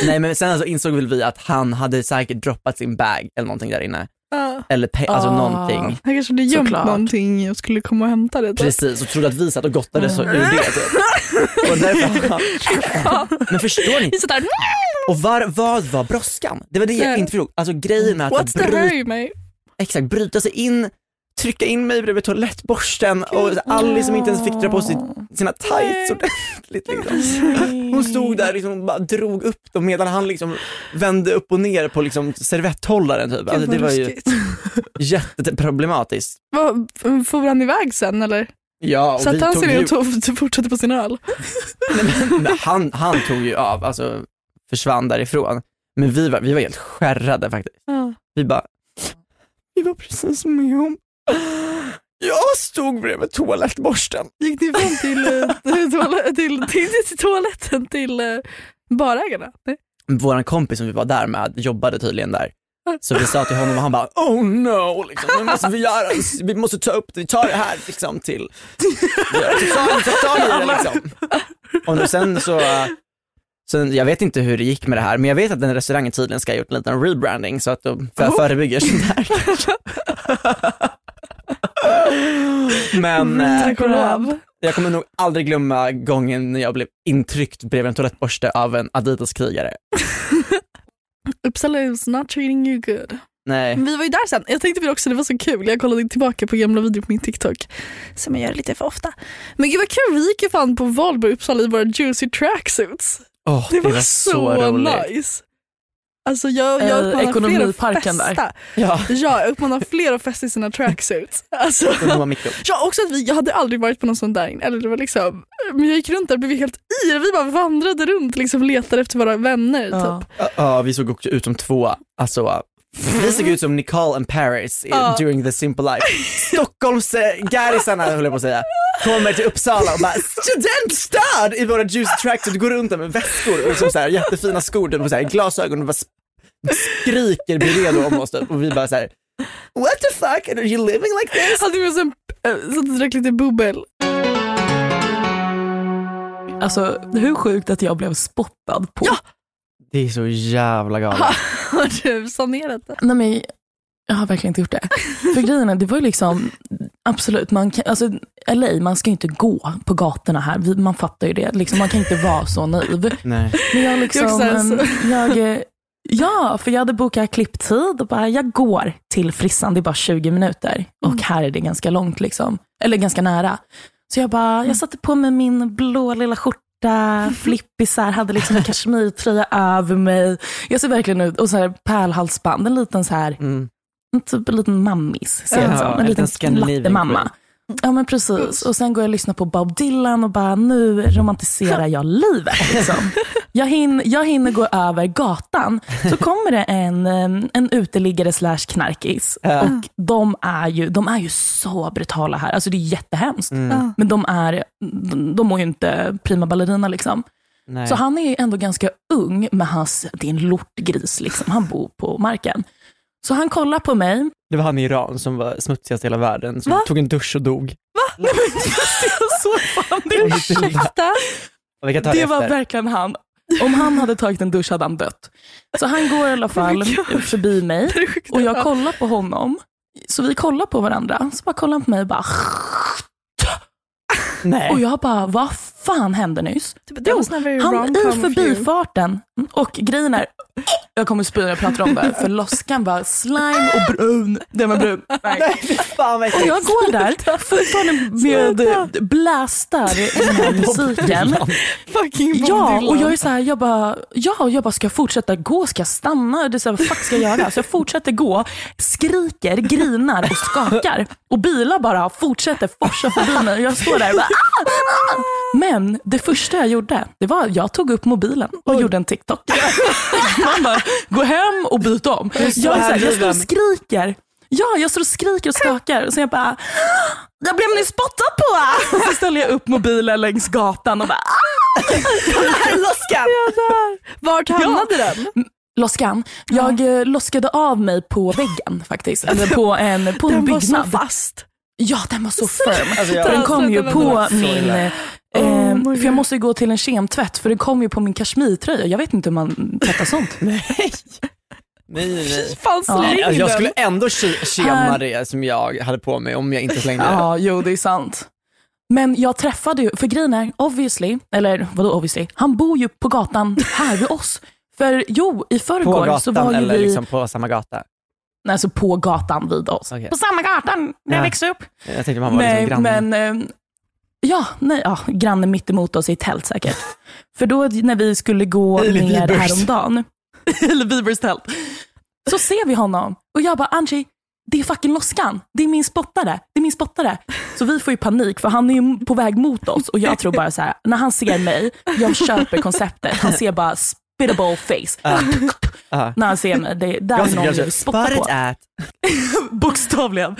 C: Nej men sen alltså insåg väl vi att han hade säkert droppat sin bag eller någonting där inne.
D: Ja.
C: Eller pe- alltså
E: Ah.
C: någonting.
D: Han kanske hade gömt
E: Såklart.
D: någonting och skulle komma och hämta det. typ.
C: Precis, och trodde att vi satt och gottade så ur det. Typ. Och därför, men förstår ni? Och var, vad var brådskan? Det var det jag
D: Ja.
C: inte förstod. Alltså grejen med att
D: what's the
C: bry-
D: hurry mate?
C: exakt, bryta sig in, trycka in mig bredvid toalettborsten och Alice som inte ens fick dra på sig sina tights ordentligt. Liksom. Hon stod där liksom och bara drog upp dem medan han liksom vände upp och ner på liksom servetthållaren typ. Alltså, det var ju jätteproblematiskt.
D: Vad, For han iväg sen eller?
C: Ja, och vi
D: Satte han sig ner och fortsatte på sin öl?
C: men han, han tog ju av, alltså försvann därifrån. Men vi var, vi var helt skärrade faktiskt.
D: Ja.
C: Vi bara, vi var precis med om, jag stod bredvid toalettborsten.
D: Gick ni fram till, eh, till, till, till, till toaletten till eh, barägarna? Nej.
C: Vår kompis som vi var där med jobbade tydligen där. Så vi sa till honom och han bara oh no, liksom, nu måste vi göra, vi måste ta upp det, vi tar det här liksom till, så ta, så tar ni det liksom. Och nu sen så, sen, jag vet inte hur det gick med det här, men jag vet att den restaurangen tydligen ska ha gjort en liten rebranding så att de för,
D: Oh.
C: förebygger sånt här kanske. Men
D: lov.
C: jag kommer nog aldrig glömma gången när jag blev intryckt bredvid en toalettborste av en Adidas-krigare.
D: Uppsala is not treating you good.
C: Nej.
D: Vi var ju där sen. Jag tänkte väl också det var så kul. Jag kollade tillbaka på gamla videor på min TikTok. Som jag gör lite för ofta. Men gud vad kul, vi gick ju fan på Valborg Uppsala i våra juicy tracksuits.
C: Åh,
D: Det var, så,
C: roligt.
D: nice. Alltså jag, jag
E: Eh,
D: uppmanar fler att
E: ekonomiparken där.
D: festa.
C: Ja,
D: Ja, jag uppmanar fler att festa i sina tracksuits. Alltså, ja, också att vi, jag hade aldrig varit på någon sån där, eller det var liksom, men jag gick runt där och blev helt yr. Vi bara vandrade runt liksom letade efter våra vänner.
E: Ja.
D: Typ.
C: Ja, vi såg också ut som två, alltså vi såg ut som Nicole and Paris i-
D: Ja.
C: during the simple life. Stockholms eh, gärisarna höll jag på att säga, kommer till Uppsala och bara studentstöd i våra juicy tracks och går runt där med väskor och liksom så här, jättefina skor och så här, glasögon och bara skriker bredvid om oss typ. och vi bara så här. What the fuck, are you living like this?
D: Hade vi en, äh, satt och drack lite bubbel.
E: Alltså hur sjukt att jag blev spottad på.
D: Ja.
C: Det är så jävla galet.
D: Har du sanerat det?
E: Nej, men jag har verkligen inte gjort det. För grejen är, det var ju liksom, absolut, man kan, alltså, LA, man ska ju inte gå på gatorna här. Vi, man fattar ju det. Liksom, man kan inte vara så naiv.
C: Nej.
E: Men jag liksom, jag, eh, ja, för jag hade bokat klipptid och bara, jag går till frissan, det är bara 20 minuter. Och här är det ganska långt, liksom. eller ganska nära. Så jag bara, jag satte på mig min blå lilla skjorta, flippisar, hade liksom en kashmirtröja över mig. Jag ser verkligen ut, och så här pärlhalsband, en liten så här,
C: Mm.
E: typ en liten mammis ser
C: Ja,
E: jag ut som.
C: en
E: En
C: liten
E: lattemamma. Ja men precis. Och sen går jag och lyssnar på Bob Dylan och bara nu romantiserar jag livet. Liksom. Jag, hinner, jag hinner gå över gatan, så kommer det en, en uteliggare slash knarkis.
C: Ja.
E: Och de är, ju, de är ju så brutala här. Alltså det är jättehemskt.
C: Mm.
E: Men de, är, de, de mår ju inte prima ballerina liksom.
C: Nej.
E: Så han är ju ändå ganska ung, men hans, det är en lortgris. Liksom. Han bor på marken. Så han kollar på mig.
C: Det var han i Iran som var smutsigast i hela världen, som
E: Va?
C: tog en dusch och dog.
E: Nej, men jag såg fan det.
D: Ursäkta?
C: Det,
E: Det var verkligen han. Om han hade tagit en dusch hade han dött. Så han går i alla fall förbi mig och jag kollar på honom. Så vi kollar på varandra. Så bara kollar han på mig och bara...
C: Nej.
E: Och jag bara, vad fan hände nyss?
D: Was never
E: Han i förbifarten, och grejen är, jag kommer spy när jag pratar om det, för loskan var slime och brun. Den var brun. Nej.
C: Fan vad
E: Och jag går där fortfarande med blästar den här musiken.
D: Fucking
E: Ja, och jag är så här, jag bara, ja, jag bara, ska jag fortsätta gå? Ska jag stanna? Det är så här, vad fuck ska jag göra? Så jag fortsätter gå, skriker, grinar och skakar. Och bilar bara fortsätter forsa förbi mig. Och jag står där och bara, "Ah, ah." Men det första jag gjorde, det var att jag tog upp mobilen och gjorde en TikTok. Man bara, gå hem och byt om. Jag, så här, jag står och skriker. Ja, jag står och skriker och skakar och så jag bara, jag blev ni spottad på! Och så ställer jag upp mobilen längs gatan och bara,
D: Loskan! Vart hamnade den?
E: Loskan. Jag eh, loskade av mig på väggen faktiskt. Eller på en, på en
D: Den var så
E: byggnad.
D: fast.
E: Ja, den var så firm.
C: Alltså, jag-
E: den kom ju på
C: så
E: min... Eh,
D: Oh
E: för jag måste ju gå till en kemtvätt för den kom ju på min kashmirtröja. Jag vet inte hur man tvättar sånt.
C: Nej. Nej, nej.
D: Fan
E: Ja.
D: släng
C: Alltså, jag skulle ändå ke- kema det som jag hade på mig om jag inte slängde det.
E: Ja, jo det är sant. Men jag träffade ju, för grejen är, obviously, eller vadå obviously, han bor ju på gatan här vid oss. För jo, i
C: På
E: förrgår så var ju
C: eller
E: vi,
C: liksom på samma gata?
E: nej, alltså på gatan vid oss.
C: Okej.
E: På samma gatan där jag
C: Ja.
E: växte upp.
C: Jag tänkte man var
E: Nej,
C: liksom granne.
E: men eh, ja, nej, ja, grannen mitt emot oss i ett tält säkert. För då när vi skulle gå
C: Hailey
E: ner
C: Biebers.
E: häromdagen, eller Bibers tält, så ser vi honom. Och jag bara Angie, det är fucking Loskan, det är min spottare, det är min spottare. Så vi får ju panik för han är ju på väg mot oss. Och jag tror bara så här, när han ser mig, jag köper konceptet, han ser bara spittable face.
C: Ja.
E: När han ser mig, det, där är
C: Gossip
E: någon vill spotta
C: spot
E: på.
C: at.
E: Bokstavligen.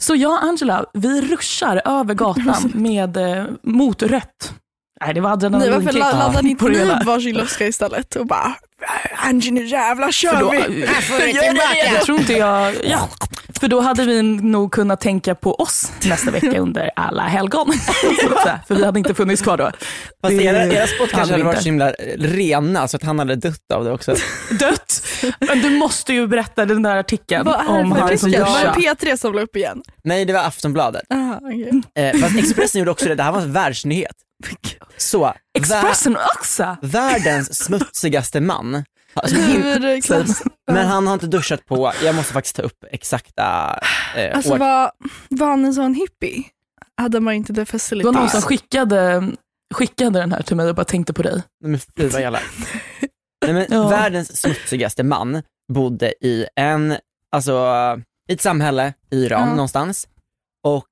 E: Så jag och Angela, vi ruschar över gatan med eh, mot rött. Nej, det var adrenalinkick.
D: varför la- laddade ni inte ni upp varsin loska istället och bara Angie nu jävlar kör
E: då,
D: vi.
E: jag tror inte jag, ja. För då hade vi nog kunnat tänka på oss nästa vecka under alla helgon. För vi hade inte funnits kvar då.
C: Fast
E: Det-
C: era, era spott kanske
E: hade
C: varit så himla rena så att han hade dött av det också.
E: Dött. Men du måste ju berätta den där artikeln
D: Vad
E: om som
D: artikel? Var det P3 som la upp igen?
C: Nej det var Aftonbladet.
D: Aha, okay.
C: Eh, fast Expressen gjorde också det, det här var en världsnyhet. Så,
E: Expressen också.
C: världens smutsigaste man. Alltså, men han har inte duschat på, jag måste faktiskt ta upp exakta eh,
D: Alltså
C: år.
D: var, var han en sån hippie? Hade man inte det
E: Det var någon som skickade, skickade den här till mig och bara tänkte på dig.
C: Nej, Men fy vad jävla. Nej, men
E: Ja.
C: Världens smutsigaste man bodde i en, alltså, i ett samhälle i Iran
D: Ja.
C: någonstans och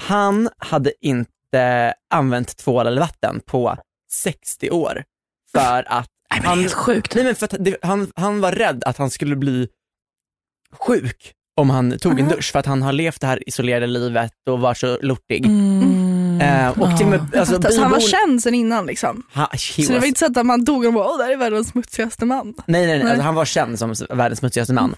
C: han hade inte använt tvål eller vatten på 60 år för att
E: Nej, men det är helt sjukt.
C: Nej, men för det, han, han var rädd att han skulle bli sjuk om han tog en dusch för att han har levt det här isolerade livet och var så lortig.
E: Mm.
C: Eh, och till och med, alltså,
D: så han var känd sen innan liksom?
C: Ha,
D: Så det
C: was-
D: var inte så att man dog och bara åh det här är världens smutsigaste man.
C: Nej nej, nej.
D: Nej.
C: Alltså, han var känd som världens smutsigaste man.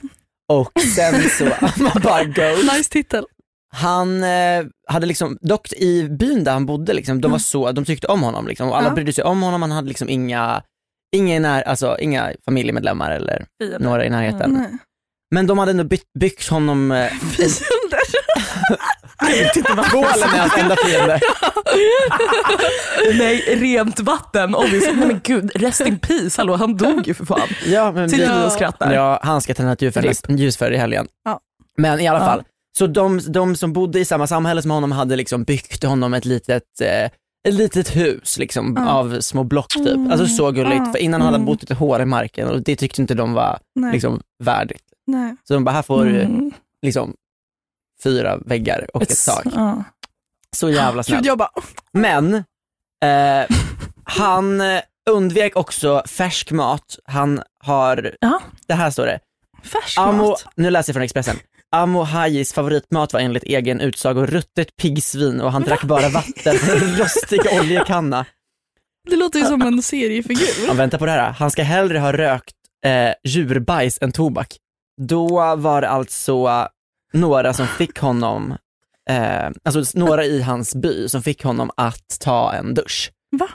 C: Och sen så, man bara goes.
D: Nice titel.
C: Han eh, hade liksom, dock i byn där han bodde, liksom, de var så, de tyckte om honom liksom, och alla
D: Ja.
C: brydde sig om honom, han hade liksom inga, inga, när, alltså, inga familjemedlemmar eller några i närheten.
D: Nej.
C: Men de hade ändå byggt, byggt honom, eh, Polen är hans enda fiende.
E: Nej, rent vatten. Obviously. Men gud, rest in peace. Hallå, han dog ju för fan.
C: Ja, men
E: Sitter
C: vi-
E: och skrattar.
C: Ja, han ska tända ett ljus för, i helgen.
D: Ja.
C: Men i alla
E: Ja.
C: fall, så de, de som bodde i samma samhälle som honom hade liksom byggt honom ett litet, eh, ett litet hus liksom,
D: Ja.
C: av små block typ.
D: Mm.
C: Alltså så gulligt, för innan hade han
D: Mm.
C: bott ett hår i marken och det tyckte inte de var
D: Nej.
C: liksom, värdigt.
D: Nej.
C: Så de bara, här får
E: Mm.
C: liksom fyra väggar och ett, tak.
E: Ja.
C: Så jävla snällt. Men eh, han eh, undvek också färsk mat. Han har,
E: Ja.
C: det här står det,
D: färsk
C: Amo,
D: mat.
C: nu läser jag från Expressen. Amo Hajis favoritmat var enligt egen utsago ruttet piggsvin och han drack bara vatten från en rostig oljekanna.
D: Det låter ju som en seriefigur.
C: Ja, vänta på det här, han ska hellre ha rökt eh, djurbajs än tobak. Då var det alltså några som fick honom, eh, alltså några i hans by som fick honom att ta en dusch.
D: Va?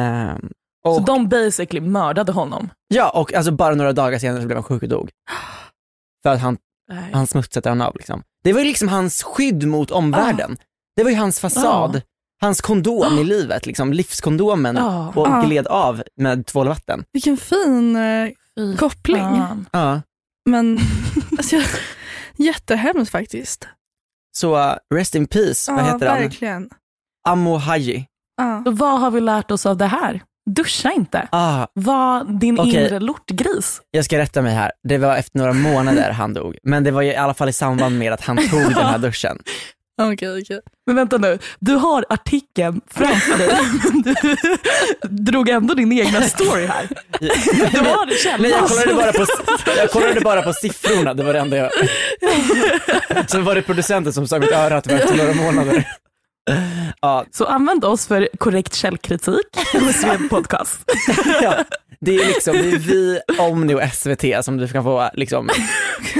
C: Eh,
E: Så
C: och,
E: de basically mördade honom.
C: ja, och alltså bara några dagar senare så blev han sjuk och dog. För att han
E: Nej.
C: han smutsade han av. Liksom. Det var ju liksom hans skydd mot omvärlden. Det var ju hans fasad,
E: Ja.
C: hans kondom i livet, liksom, livskondomen
E: Ja.
C: och
D: Ja.
C: gled av med tvål och vatten.
D: Vilken fin, eh, koppling. Men alltså, jag, jättehemskt faktiskt.
C: Så uh, rest in peace, vad heter han?
D: verkligen.
C: Ammo Haji.
D: Ja.
E: Så vad har vi lärt oss av det här? Duscha inte.
C: Ah,
E: Var din
C: Okej.
E: inre lortgris.
C: jag ska rätta mig här, det var efter några månader han dog. Men det var i alla fall i samband med att han tog den här duschen.
D: Okej, okej.
E: Men vänta nu, du har artikeln framför dig, men du drog ändå din egna story här. Du har det källan.
C: Nej jag kollade, bara på, jag kollade bara på siffrorna, det var det enda jag... Sen var det producenten som sa mitt öra att det var efter några månader. Ja,
E: Så använd oss för korrekt källkritik med Sved podcast.
C: ja. Det är liksom, det är vi, Omni och SVT som du kan få liksom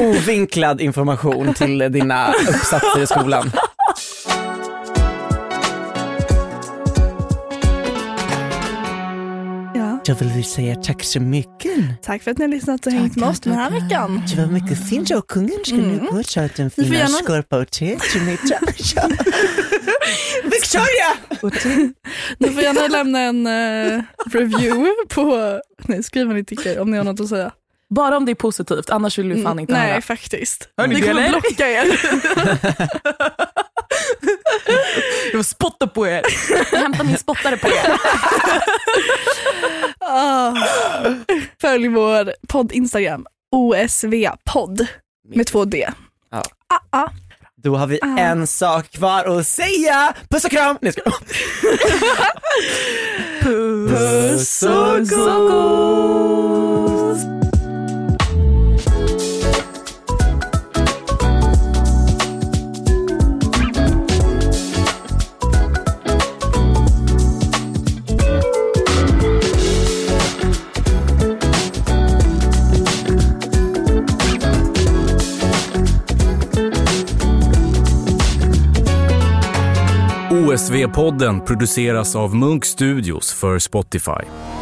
C: ovinklad information till dina uppsatser i skolan.
D: Ja.
C: Jag vill säga tack så mycket.
D: Tack för att ni har lyssnat och hängt med oss den här veckan.
C: Det var mycket fint och kungen ska nu gå och ta en
D: Du får
C: fin
D: gärna-
C: skorpa och te till mig. Victoria!
D: Ni får gärna lämna en eh, review på, nej skriv vad ni tycker om ni har något att säga.
E: Bara om det är positivt, annars vill vi fan inte
D: nej
E: höra.
D: faktiskt.
E: Hörni,
D: Vi
E: det
D: kommer
E: eller?
D: blocka er.
E: Jag spottar på er. Jag hämtar min spottare på er.
D: Ah. Följ vår podd Instagram, OSV-podd med två D.
C: Ja.
D: Ah, ah.
C: Då har vi en sak kvar att säga. Puss och kram! Nej, skojar.
E: Puss och gos.
H: HSV-podden produceras av Munk Studios för Spotify.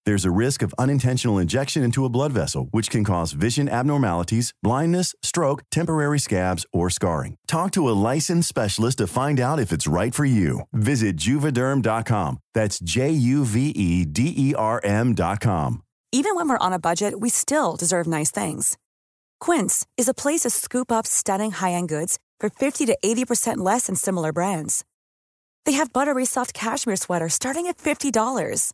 I: There's a risk of unintentional injection into a blood vessel, which can cause vision abnormalities, blindness, stroke, temporary scabs, or scarring. Talk to a licensed specialist to find out if it's right for you. Visit juvederm.com. That's J U V E D E R M.com.
J: Even when we're on a budget, we still deserve nice things. Quince is a place to scoop up stunning high-end goods for 50 to 80% less than similar brands. They have buttery soft cashmere sweaters starting at $50,